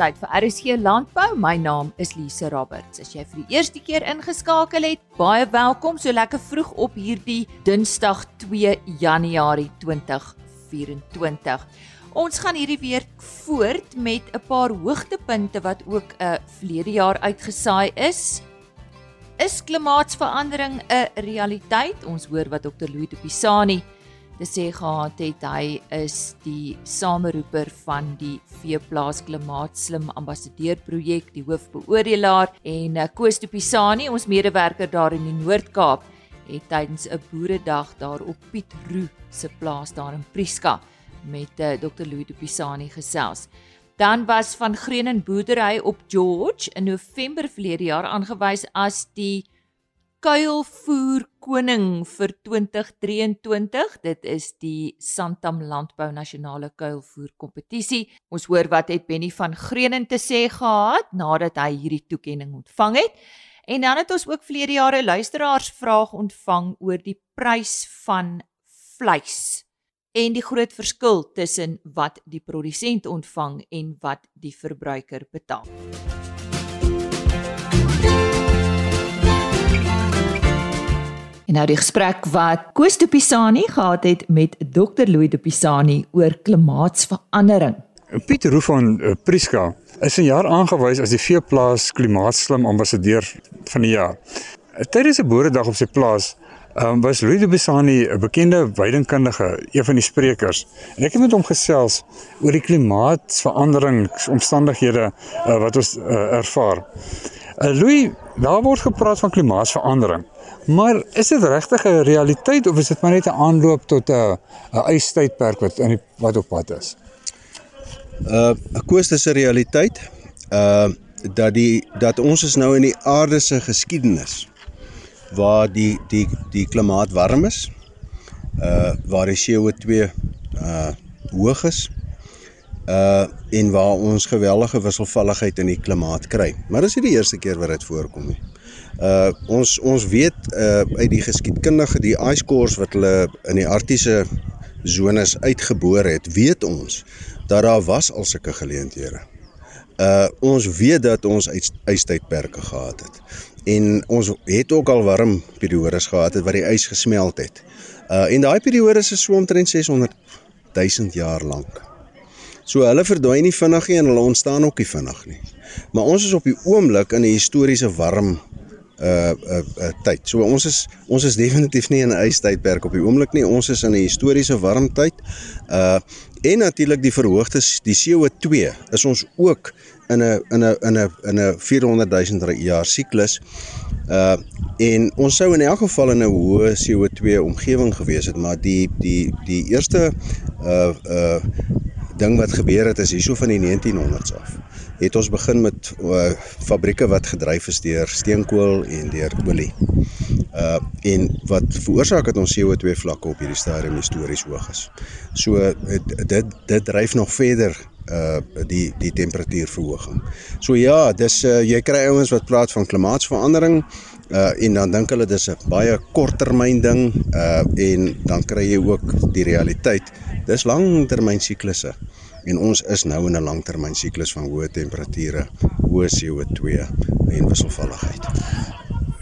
tyd vir RSG Landbou. My naam is Lise Roberts. As jy vir die eerste keer ingeskakel het, baie welkom so lekker vroeg op hierdie Dinsdag 2 Januarie 2024. Ons gaan hierdie week voort met 'n paar hoogtepunte wat ook 'n uh, verlede jaar uitgesaai is. Is klimaatsverandering 'n realiteit? Ons hoor wat Dr. Louis de Te sê gehad het hy is die sameroeper van die Veeplaas Klimaatslim Ambassadeur projek, die hoofbeoordelaar en eh, Koos de Pisani, ons medewerker daar in die Noord-Kaap, het tydens 'n boeredag daar op Piet Roo se plaas daar in Prieska met eh, Dr Louis de Pisani gesels. Dan was van Green en Boerdery op George in November verlede jaar aangewys as die kuilvoer koning vir 2023. Dit is die Santam Landbou Nasionale Kuilvoer Kompetisie. Ons hoor wat het Benny van Greenen te sê gehad nadat hy hierdie toekenning ontvang het. En dan het ons ook vlede jare luisteraars vraag ontvang oor die prys van vleis en die groot verskil tussen wat die produsent ontvang en wat die verbruiker betaal. En nou die gesprek wat Koos de Pisani gehad het met Dr Louis de Pisani oor klimaatsverandering. Piet Roo van uh, Priska is 'n jaar aangewys as die veeplaas klimaatslim ambassadeur van die jaar. Tydens 'n boeredag op sy plaas um, was Louis de Pisani 'n bekende weidingkundige, een van die sprekers. En ek het met hom gesels oor die klimaatsveranderingsomstandighede uh, wat ons uh, ervaar. Uh, Louis, daar word gepraat van klimaatsverandering. Maar is dit regtig 'n realiteit of is dit maar net 'n aanloop tot 'n 'n ystydperk wat in die, wat op pad is? Uh 'n 'n realiteit. Uh dat die dat ons is nou in die aarde se geskiedenis waar die die die klimaat warm is. Uh waar die CO2 uh hoog is. Uh en waar ons geweldige wisselvalligheid in die klimaat kry. Maar dis nie die eerste keer wat dit voorkom nie. Uh ons ons weet uh uit die geskiedkundige die ice cores wat hulle in die arktiese zones uitgeboor het, weet ons dat daar was al sulke geleenthede. Uh ons weet dat ons ystydperke gehad het. En ons het ook al warm periodes gehad het waar die ys gesmelt het. Uh en daai periodes is so omtrent 600 000 jaar lank. So hulle verdwyn nie vinnig nie en hulle ontstaan ook nie vinnig nie. Maar ons is op die oomblik in 'n historiese warm uh uh, uh tyd. So ons is ons is definitief nie in 'n ystydperk op die oomblik nie. Ons is in 'n historiese warm tyd. Uh en natuurlik die verhoogdes, die CO2 is ons ook in 'n in 'n in 'n in 'n 400 000 jaar siklus. Uh en ons sou in elk geval in 'n hoë CO2 omgewing gewees het, maar die die die eerste uh uh ding wat gebeur het is hierso van die 1900s af het ons begin met uh, fabrieke wat gedryf is deur steenkool en deur olie. Uh en wat veroorsaak dat ons CO2 vlakke op hierdie stadium histories hoog is. So dit dit dryf nog verder uh die die temperatuurverhoging. So ja, dis uh, jy kry ouens wat praat van klimaatsverandering uh en dan dink hulle dis 'n baie korttermyn ding uh en dan kry jy ook die realiteit. Dis langtermyn siklusse en ons is nou in 'n langtermyn siklus van hoë temperature, hoë CO2 en wisselvalligheid.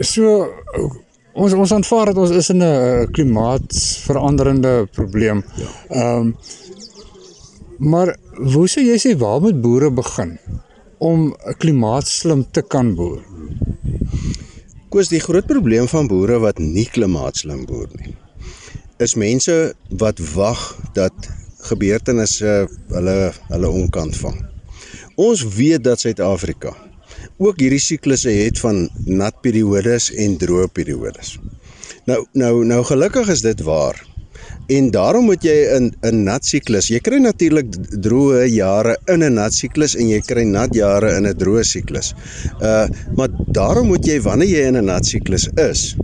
So ons ons aanvaar dat ons is in 'n klimaatsveranderende probleem. Ja. Ehm um, maar hoe sou jy sê waar moet boere begin om klimaatslim te kan boer? Koos die groot probleem van boere wat nie klimaatslim boer nie is mense wat wag dat gebeurtenisse hulle hulle onkant vang. Ons weet dat Suid-Afrika ook hierdie siklusse het van nat periodes en droë periodes. Nou nou nou gelukkig is dit waar. En daarom moet jy in 'n nat siklus. Jy kry natuurlik droë jare in 'n nat siklus en jy kry nat jare in 'n droë siklus. Uh maar daarom moet jy wanneer jy in 'n nat siklus is,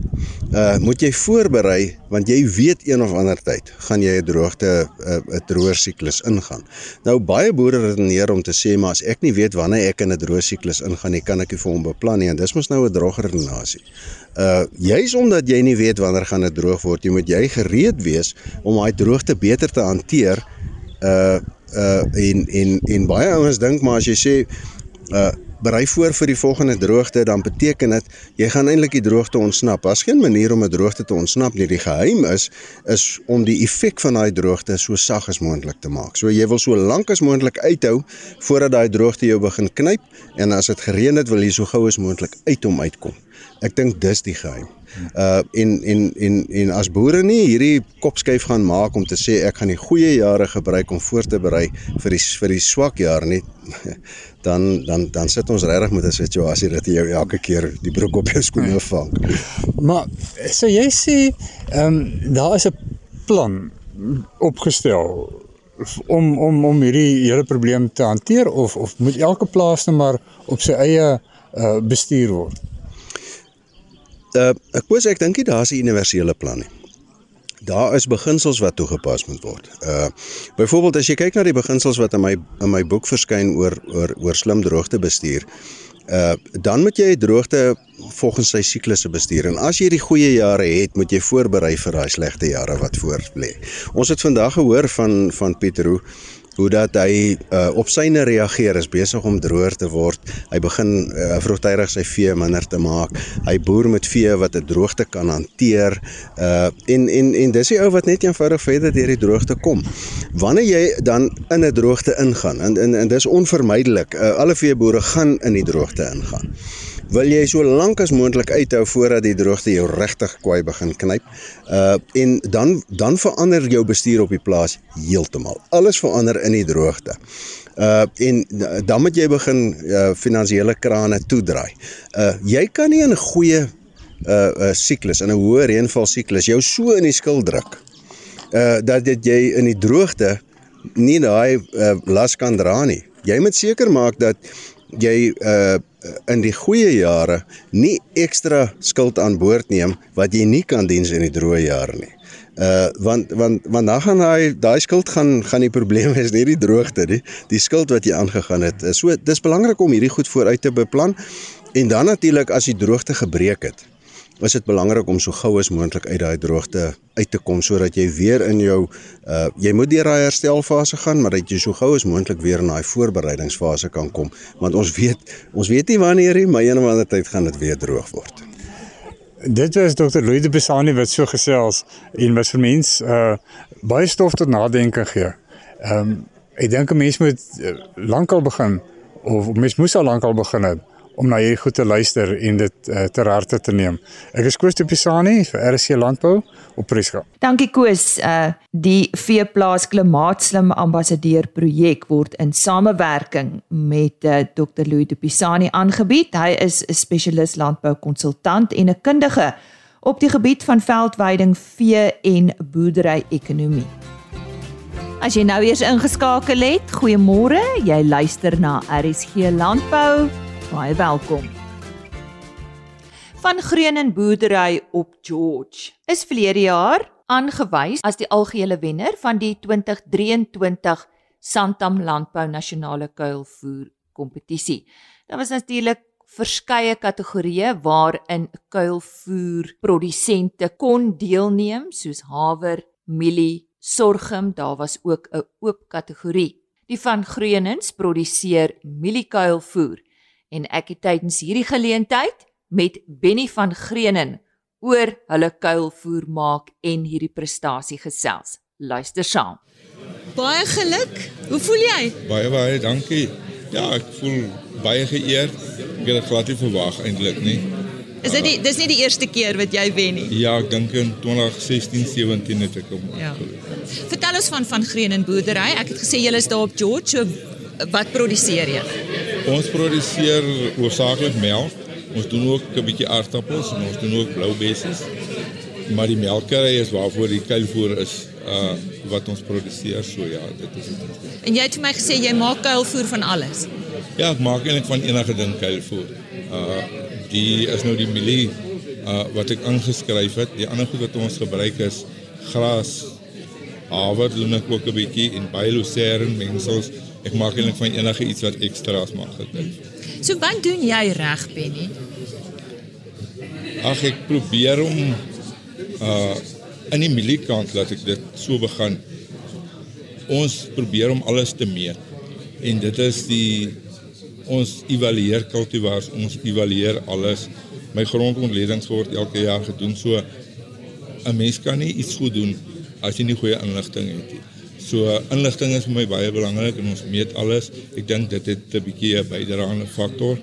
uh moet jy voorberei want jy weet een of ander tyd gaan jy 'n droogte 'n uh, droër siklus ingaan. Nou baie boere redeneer om te sê maar as ek nie weet wanneer ek in 'n droë siklus ingaan nie, kan ek nie vir hom beplan nie en dis mos nou 'n droër redenasie. Uh juis omdat jy nie weet wanneer gaan dit droog word, jy moet jy gereed wees om daai droogte beter te hanteer uh uh en en en baie ouens dink maar as jy sê uh berei voor vir die volgende droogte, dan beteken dit jy gaan eintlik die droogte ontsnap. Daar's geen manier om 'n droogte te ontsnap nie. Die geheim is is om die effek van daai droogte so sag as moontlik te maak. So jy wil so lank as moontlik uithou voordat daai droogte jou begin knyp en as dit gereën het, wil jy so gou as moontlik uit hom uitkom. Ek dink dis die geheim. Uh en en en en as boere nie hierdie kopskuif gaan maak om te sê ek gaan die goeie jare gebruik om voor te berei vir die vir die swak jare nie dan dan dan sit ons regtig met 'n situasie dat jy elke keer die broek op jou skoene vang. Maar so jy sê ehm um, daar is 'n plan opgestel om om om hierdie hele probleem te hanteer of of moet elke plaas net maar op sy eie uh, bestuur word? Uh ek sê ek dink daar's 'n universele plan nie daar is beginsels wat toegepas moet word. Uh byvoorbeeld as jy kyk na die beginsels wat in my in my boek verskyn oor oor oor slim droogte bestuur, uh dan moet jy droogte volgens sy siklusse bestuur. En as jy die goeie jare het, moet jy voorberei vir daai slegte jare wat voor lê. Ons het vandag gehoor van van Pieter hoe hoe dat hy uh, op syne reageer is besig om droër te word. Hy begin uh, vroegtydig sy vee minder te maak. Hy boer met vee wat 'n droogte kan hanteer. Uh en en en dis die ou wat net eenvoudig verder deur die droogte kom. Wanneer jy dan in 'n droogte ingaan en en, en dis onvermydelik. Uh, alle veeboere gaan in die droogte ingaan wil jy so lank as moontlik uithou voordat die droogte jou regtig kwaai begin knyp. Uh en dan dan verander jou bestuur op die plaas heeltemal. Alles verander in die droogte. Uh en dan moet jy begin uh finansiële krane toedraai. Uh jy kan nie in 'n goeie uh, uh siklus in 'n hoë reënval siklus jou so in die skuld druk. Uh dat dit jy in die droogte nie daai uh, las kan dra nie. Jy moet seker maak dat jy uh in die goeie jare nie ekstra skuld aan boord neem wat jy nie kan diens in die droë jare nie. Uh want want want dan gaan daai daai skuld gaan gaan die probleem is nie die droogte nie, die skuld wat jy aangegaan het. So dis belangrik om hierdie goed vooruit te beplan en dan natuurlik as die droogte gebreek het is dit belangrik om so gou as moontlik uit daai droogte uit te kom sodat jy weer in jou uh jy moet deur daai herstelfase gaan maar dat jy so gou as moontlik weer in daai voorbereidingsfase kan kom want ons weet ons weet nie wanneer nie maar eendag ander tyd gaan dit weer droog word. Dit was Dr. Louis de Besani wat so gesels en wat vir mens uh baie stof tot nadenke gee. Ehm um, ek dink 'n mens moet uh, lankal begin of mens moes al lankal begin het om na hierdie goed te luister en dit uh, ter harte te neem. Ek is Koos de Pisani vir RC Landbou op Preska. Dankie Koos. Uh die veeplaas klimaatslim ambassadeur projek word in samewerking met uh, Dr. Louis de Pisani aangebied. Hy is 'n spesialis landboukonsultant en 'n kundige op die gebied van veldweiding, vee en boerdery-ekonomie. As jy nou eers ingeskakel het, goeiemôre. Jy luister na RSG Landbou baie welkom. Van Groen en Boerdery op George is verlede jaar aangewys as die algehele wenner van die 2023 Santam Landbou Nasionale Kuilvoer kompetisie. Daar was natuurlik verskeie kategorieë waarin kuilvoer produsente kon deelneem soos haver, mielie, sorghum, daar was ook 'n oop kategorie. Die van Groenens produseer mieliekuilvoer en ek het tydens hierdie geleentheid met Benny van Greenen oor hulle kuilvoer maak en hierdie prestasie gesels. Luister saam. Baie geluk. Hoe voel jy? Baie baie dankie. Ja, ek voel baie geëerd. Ek het dit glad nie verwag eintlik nie. Is dit die dis nie die eerste keer wat jy wen nie? Ja, ek dink in 2016, 17 het ek hom. Ja. Vertel ons van van Green en boerdery. Ek het gesê julle is daar op George. So wat produseer jy? Ons produseer hoofsaaklik melk. Ons doen ook 'n bietjie aardappels en ons doen ook blou bessies. Maar die melkery is waarvoor die kuilvoer is uh wat ons produseer so ja, dit is dit. En jy het vir my gesê jy maak kuilvoer van alles. Ja, ek maak eintlik van enige ding kuilvoer. Uh die is nou die mielie uh wat ek ingeskryf het. Die ander goed wat ons gebruik is gras. Haver doen ek ook 'n bietjie en baie lucerne mengsels ek maak eintlik van enige iets wat ekstra's mag gedink. So wat doen jy reg Penny? Ag ek probeer om uh in die mieliekant laat ek dit so begin. ons probeer om alles te meet. En dit is die ons evalueer kultivars, ons evalueer alles. My grondontledings word elke jaar gedoen so 'n mens kan nie iets goed doen as jy nie goeie inligting het nie. So inligting is vir my baie belangrik en ons meet alles. Ek dink dit het 'n bietjie 'n bydraende faktor.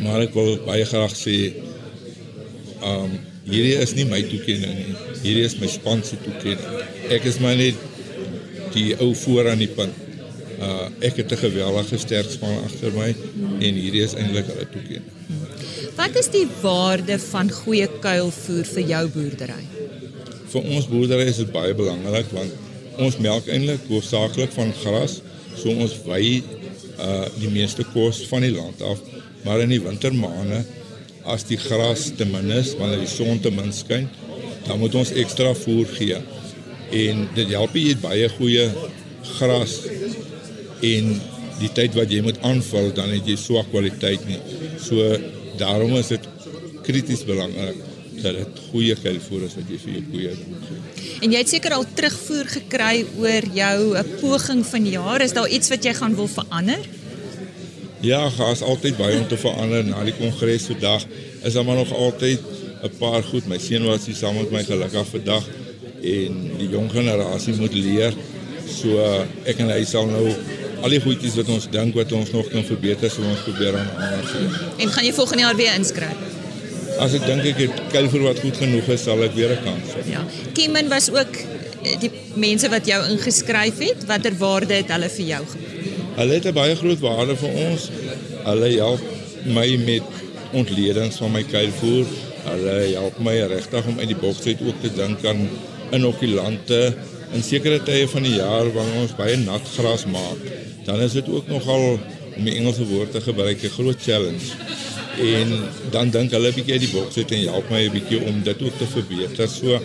Maar ek wil baie graag sê um hierdie is nie my toekenning nie. Hierdie is my span se toekenning. Ek is maar net die ou voor aan die punt. Uh ek het 'n geweldige sterk span agter my en hierdie is eintlik hulle toekenning. Wat is die waarde van goeie kuilvoer vir jou boerdery? Vir ons boerdery is dit baie belangrik want ons melk eintlik hoofsaaklik van gras, so ons wy uh die meeste kos van die land af, maar in die wintermaande as die gras te min is wanneer die son te min skyn, dan moet ons ekstra voer gee. En dit help jy baie goeie gras en die tyd wat jy moet aanval dan het jy swak kwaliteit nie. So daarom is dit krities belangrik dat dit goeie kuilvoer is wat jy vir jou koeie gee. En jy het seker al terugvoer gekry oor jou 'n poging van jaar. Is daar iets wat jy gaan wil verander? Ja, gaas altyd baie om te verander na die kongres vandag. Is daar maar nog altyd 'n paar goed. My seun was hier saam met my gelukkig vandag en die jong generasie moet leer. So ek en hy sal nou al die goedjies wat ons dink wat ons nog kan verbeter, so ons probeer aan ander gee. En gaan jy volgende jaar weer inskryf? As ek dink ek het kuilvoer wat goed genoeg is, sal ek weer 'n kans hê. Ja. Kimmen was ook eh, die mense wat jou ingeskryf het. Watter waarde het hulle vir jou gebring? Hulle het 'n baie groot waarde vir ons. Hulle help my met ontledings van my kuilvoer. Hulle help my regtig om uit die boks uit ook te dink aan inokulante in sekere tye van die jaar wanneer ons baie nat gras maak. Dan is dit ook nogal om die Engelse woord te gebruik 'n groot challenge. En dan dink hulle 'n bietjie uit die boks uit en help my 'n bietjie om dit ook te verbeter. So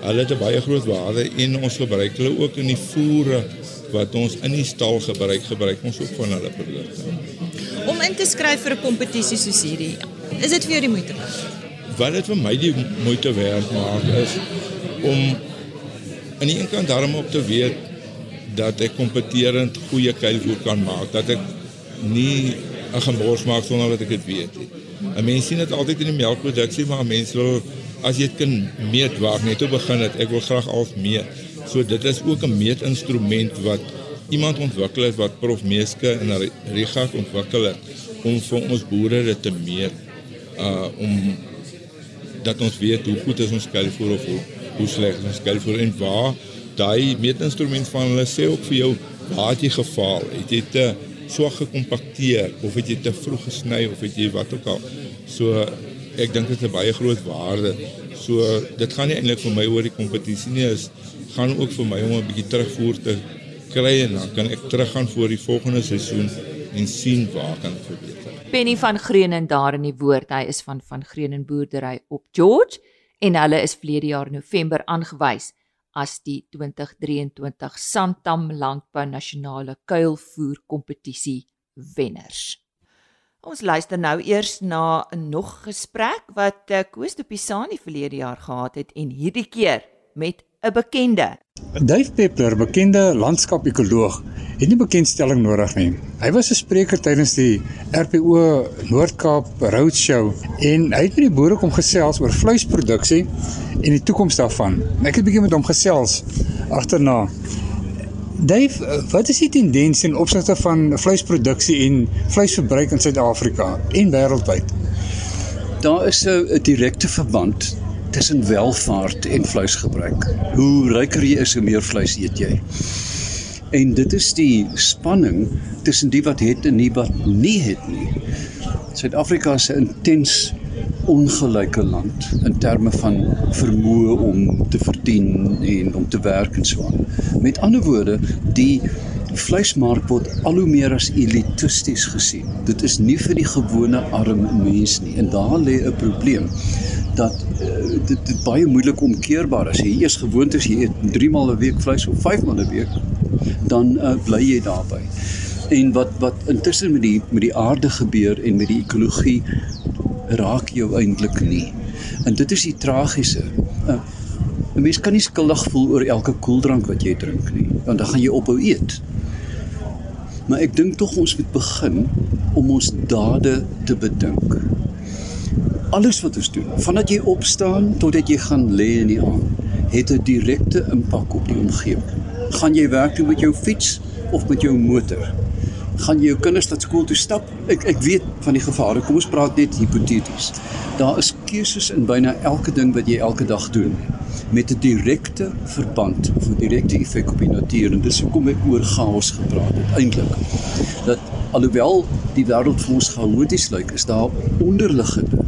hulle het 'n baie groot waarde en ons gebruik hulle ook in die voere wat ons in die stal gebruik, gebruik ons ook van hulle produkte. Om in te skryf vir 'n kompetisie soos hierdie, is dit vir jou die moeite werd? Wat dit vir my die moeite werd maak is om aan die een kant daarom op te weet dat ek kompeterend goeie kuilvoer kan maak, dat ek nie 'n gemors maak sonder dat ek dit weet nie. 'n Mens sien dit altyd in die melkproduksie, maar mense wil as jy dit kan meet waar net te begin het, ek wil graag al meet. So dit is ook 'n meetinstrument wat iemand ontwikkel het wat Prof Meeske in Riga ontwikkel het om vir ons boere dit te meet. Uh om dat ons weet hoe goed is ons kuilvoer of hoe, hoe sleg is ons kuilvoer en waar daai meetinstrument van hulle sê ook vir jou waar het jy gefaal? Het jy te swak gekompakteer of het jy te vroeg gesny of het jy wat ook al. So ek dink dit het 'n baie groot waarde. So dit gaan nie eintlik vir my oor die kompetisie nie, is gaan ook vir my om 'n bietjie terugvoer te kry en dan kan ek teruggaan vir die volgende seisoen en sien waar kan ek verbeter. Penny van Greenen daar in die woord. Hy is van van Greenen boerdery op George en hulle is verlede jaar November aangewys as die 2023 Santam Landbou Nasionale Kuilvoer Kompetisie wenners. Ons luister nou eers na 'n nog gesprek wat eh, Koos de Pisani verlede jaar gehad het en hierdie keer met 'n bekende. Dave Peppler, bekende landskapekoloog, het nie bekendstelling nodig nie. Hy was 'n spreker tydens die RPO Noord-Kaap Roadshow en hy het met die boere kom gesels oor vleisproduksie en die toekoms daarvan. Ek het 'n bietjie met hom gesels agterna. Dave, wat is die tendens in opsigte van vleisproduksie en vleisverbruik in Suid-Afrika en wêreldwyd? Daar is 'n direkte verband tussen welvaart en vleisgebruik. Hoe ryker jy is, hoe meer vleis eet jy. En dit is die spanning tussen die wat het en die wat nie het nie. Suid-Afrika is 'n intens ongelyke land in terme van vermoë om te verdien en om te werk en so aan. Met ander woorde, die vleismark word al hoe meer as elitisties gesien. Dit is nie vir die gewone arm mens nie en daar lê 'n probleem dat uh, dit, dit baie moeilik omkeerbaar is. Jy eers gewoond is jy eet 3 maal 'n week vleis of 5 maal 'n week, dan uh, bly jy daarby. En wat wat intussen met die met die aarde gebeur en met die ekologie raak jou eintlik nie. En dit is die tragiese. Uh, 'n Mens kan nie skuldig voel oor elke koeldrank wat jy drink nie, want dan gaan jy ophou eet. Maar ek dink tog ons moet begin om ons dade te bedink. Alles wat ons doen, vandat jy opstaan totdat jy gaan lê in die aand, het 'n direkte impak op die omgewing. Gaan jy werk toe met jou fiets of met jou motor? Gaan jy jou kinders na skool toe stap? Ek ek weet van die gevare. Kom ons praat net hipoteties. Daar is keuses in byna elke ding wat jy elke dag doen met 'n direkte verband of 'n direkte effek op die natuur en dis hoekom ek oor chaos gepraat het eintlik. Dat alhoewel die wêreld vir ons chaoties lyk, is daar onderliggende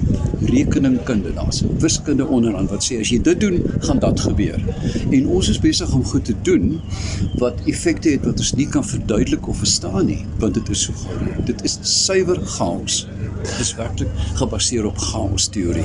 deep. Rekeningkunde daar's wiskunde onderaan wat sê as jy dit doen, gaan dat gebeur. En ons is besig om goed te doen wat effekte het wat ons nie kan verduidelik of verstaan nie, want dit is so groot. Dit is suiwer chaos. Dit is werklik gebaseer op chaos teorie.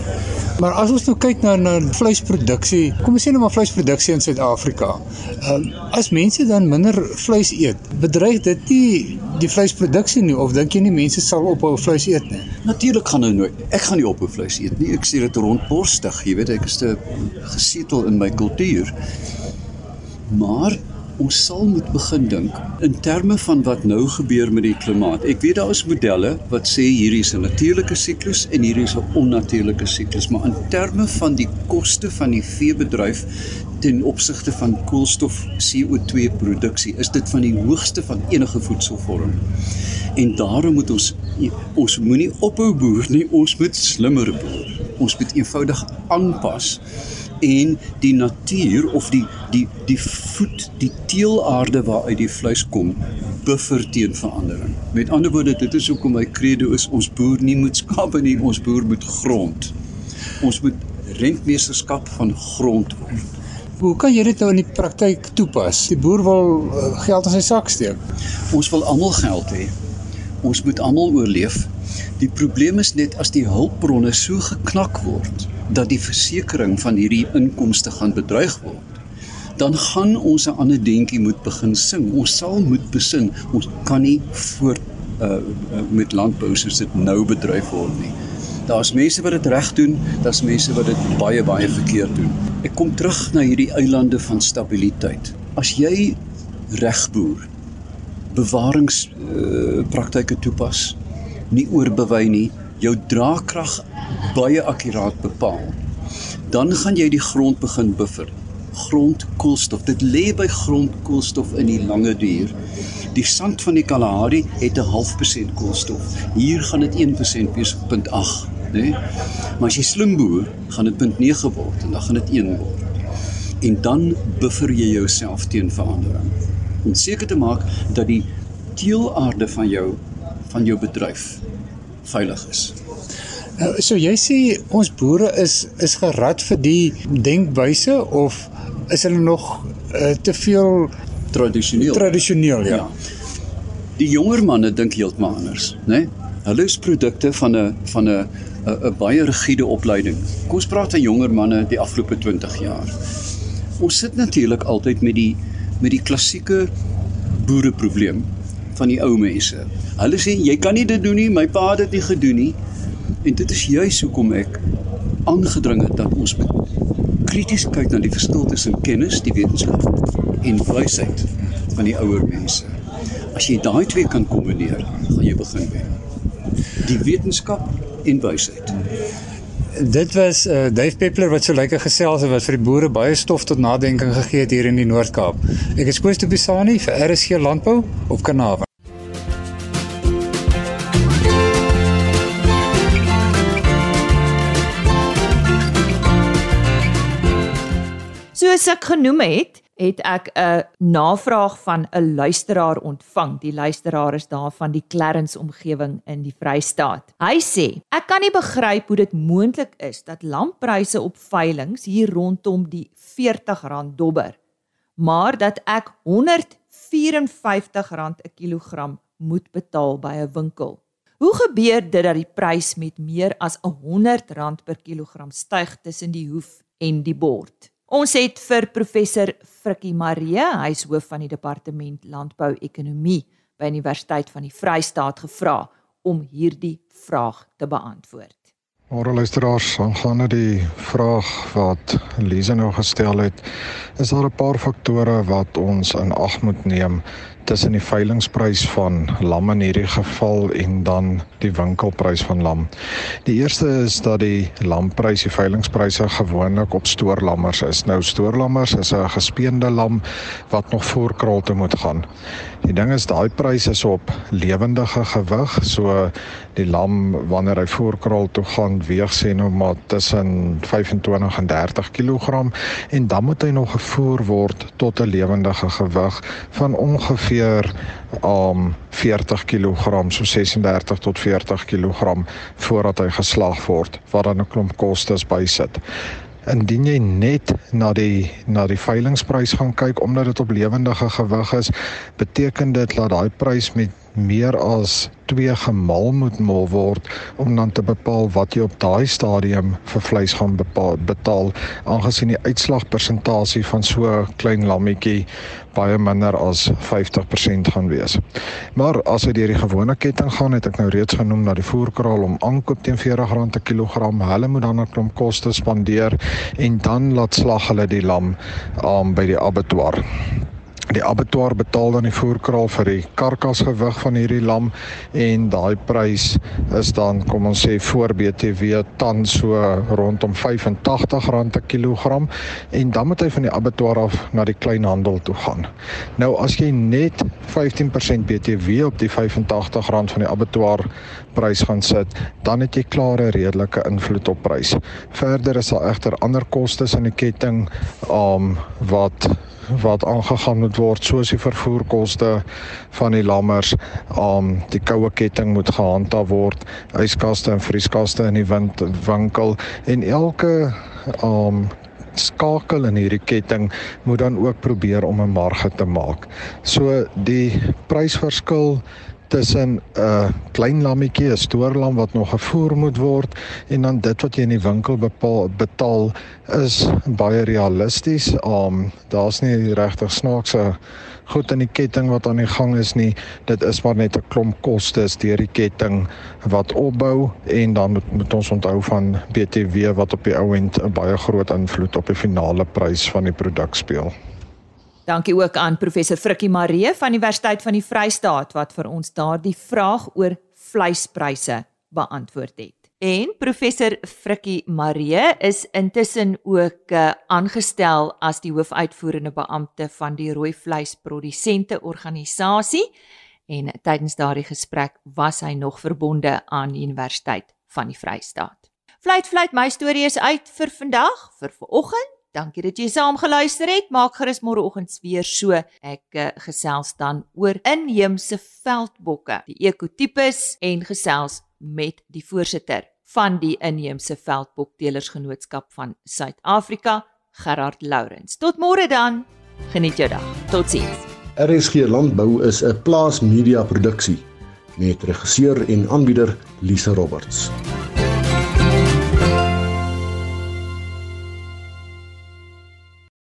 Maar as ons nou kyk na na vleisproduksie, kom ons sê nou maar vleisproduksie in Suid-Afrika. Ehm um, as mense dan minder vleis eet, bedreig dit nie die vleisproduksie nie of dink jy nie mense sal ophou vleis eet nie? Natuurlik gaan nou nooit. Ek gaan nie ophou vleis eet nie. Ek sê dit rondborstig, jy weet, ek is te gesetel in my kultuur. Maar ons sal moet begin dink in terme van wat nou gebeur met die klimaat. Ek weet daar is modelle wat sê hierdie is 'n natuurlike siklus en hierdie is 'n onnatuurlike siklus, maar in terme van die koste van die veebedryf ten opsigte van koolstof CO2 produksie is dit van die hoogste van enige voedselvorm. En daarom moet ons ons moenie ophou boer nie, ons moet slimmer boer. Ons moet eenvoudig aanpas en die natuur of die die die voed die teelaarde waaruit die vleis kom buffer teen verandering. Met ander woorde, dit is hoekom my credo is ons boer nie moet skape nie, ons boer moet grond. Ons moet rentmeesterskap van grond word. Hoe kan jy dit nou in die praktyk toepas? Die boer wil uh, geld in sy sak steek. Ons wil almal geld hê. Ons moet almal oorleef. Die probleem is net as die hulpbronne so geknak word dat die versekering van hierdie inkomste gaan bedreig word, dan gaan ons 'n ander deuntjie moet begin sing. Ons sal moet besin. Ons kan nie voort uh, met landbou soos dit nou bedryf word nie. Daar's mense wat dit reg doen, daar's mense wat dit baie baie verkeerd doen. Ek kom terug na hierdie eilande van stabiliteit. As jy reg boer, bewarings uh, praktyke toepas, nie oorbewei nie, jou draagkrag baie akkuraat bepaal, dan gaan jy die grond begin buffer. Grondkoolstof. Dit lê by grondkoolstof in die lange duur. Die sand van die Kalahari het 'n half persent koolstof. Hier gaan dit 1% wees, 0.8, né? Nee? Maar as jy slim boer, gaan dit 0.9 word en dan gaan dit 1 word. En dan buffer jy jouself teen verandering. Om seker te maak dat die teelaarde van jou van jou bedryf veilig is. Nou, so jy sê ons boere is is gerad vir die denkwyse of is hulle nog uh, te veel tradisioneel? Tradisioneel, ja. ja. Die jonger manne dink heeltemal anders, né? Nee? Hulle is produkte van 'n van 'n 'n baie rigiede opleiding. Kom ons praat van jonger manne die afgelope 20 jaar. Ons sit natuurlik altyd met die met die klassieke boereprobleem van die ou mense. Hulle sê jy kan nie dit doen nie, my pa het dit nie gedoen nie. En dit is juis hoekom ek aangedring het dat ons moet krities kyk na die verskil tussen kennis, die wetenskap en wysheid van die ouer mense. As jy daai twee kan kombineer, gaan jy begin wen. Die wetenskap en wysheid. Dit was uh, Dave Peppler wat so lekker gesels het wat vir die boere baie stof tot nadenking gegee het hier in die Noord-Kaap. Ek is Koos de Pisani vir RSG Landbou op Kanaal. Soos ek genoem het, het ek 'n navraag van 'n luisteraar ontvang. Die luisteraar is daar van die Clarence omgewing in die Vrystaat. Hy sê: "Ek kan nie begryp hoe dit moontlik is dat lamppryse op veilinge hier rondom die R40 dobber, maar dat ek R154 'n kilogram moet betaal by 'n winkel." Hoe gebeur dit dat die prys met meer as R100 per kilogram styg tussen die hoef en die bord? Ons het vir professor Frikkie Marie, hy is hoof van die departement landbou-ekonomie by Universiteit van die Vrystaat gevra om hierdie vraag te beantwoord. Môre luisteraars, aangaande die vraag wat Lise nou gestel het, is daar 'n paar faktore wat ons in ag moet neem tussen die veilingprys van lam in hierdie geval en dan die winkelprys van lam. Die eerste is dat die lamprys, die veilingpryse gewoonlik op stoorlammers is. Nou stoorlammers is 'n gespeende lam wat nog voor kraal toe moet gaan. Die ding is daai pryse is op lewendige gewig, so die lam wanneer hy voor kraal toe gaan weeg sê nou maar tussen 25 en 30 kg en dan moet hy nog gevoer word tot 'n lewendige gewig van ongeveer ongeveer um 40 kg so 36 tot 40 kg voordat hy geslag word wat dan 'n klomp kostes bysit. Indien jy net na die na die veilingprys gaan kyk omdat dit op lewendige gewig is, beteken dit dat daai prys met meer as 2 gemal moet mal word om dan te bepaal wat jy op daai stadium vir vleis gaan bepaal, betaal aangesien die uitslagpersentasie van so klein lammetjie baie minder as 50% gaan wees. Maar as jy deur die gewone ketting gaan, het ek nou reeds genoem dat die voerkraal om aankoop teen R40 per kilogram, hulle moet dan 'n klomp koste spandeer en dan laat slag hulle die lam um, by die abattoir. Die abattoir betaal dan die voerkraal vir die karkasgewig van hierdie lam en daai prys is dan kom ons sê voor BTW tans so rondom R85 per kilogram en dan moet hy van die abattoir af na die kleinhandel toe gaan. Nou as jy net 15% BTW op die R85 van die abattoir prys gaan sit, dan het jy klare redelike invloed op prys. Verder is daar egter ander kostes in die ketting um wat wat aangegaan moet word soos die vervoerkoste van die lammers, um die koue ketting moet gehandhaaf word, yskaste en vrieskaste in die wind, winkel en elke um skakel in hierdie ketting moet dan ook probeer om 'n marge te maak. So die prysverskil tussen 'n uh, klein lammetjie, 'n stoorlam wat nog gevoer moet word en dan dit wat jy in die winkel bepaal, betaal is baie realisties. Um daar's nie regtig snaakse goed in die ketting wat aan die gang is nie. Dit is maar net 'n klomp kostes deur die ketting wat opbou en dan moet, moet ons onthou van BTW wat op die ou end 'n baie groot invloed op die finale prys van die produk speel. Dankie ook aan professor Frikkie Maree van Universiteit van die Vrystaat wat vir ons daardie vraag oor vleispryse beantwoord het. En professor Frikkie Maree is intussen ook uh, aangestel as die hoofuitvoerende beampte van die rooi vleisprodusente organisasie en tydens daardie gesprek was hy nog verbonde aan die Universiteit van die Vrystaat. Fluit fluit my storie is uit vir vandag, vir vanoggend. Dankie dat jy saam geluister het. Maak gerus môreoggend weer so. Ek uh, gesels dan oor inheemse veldbokke, die ekotipes en gesels met die voorsitter van die inheemse veldbokteelersgenootskap van Suid-Afrika, Gerard Lourens. Tot môre dan. Geniet jou dag. Totsiens. RSG Landbou is 'n plaas media produksie met regisseur en aanbieder Lisa Roberts.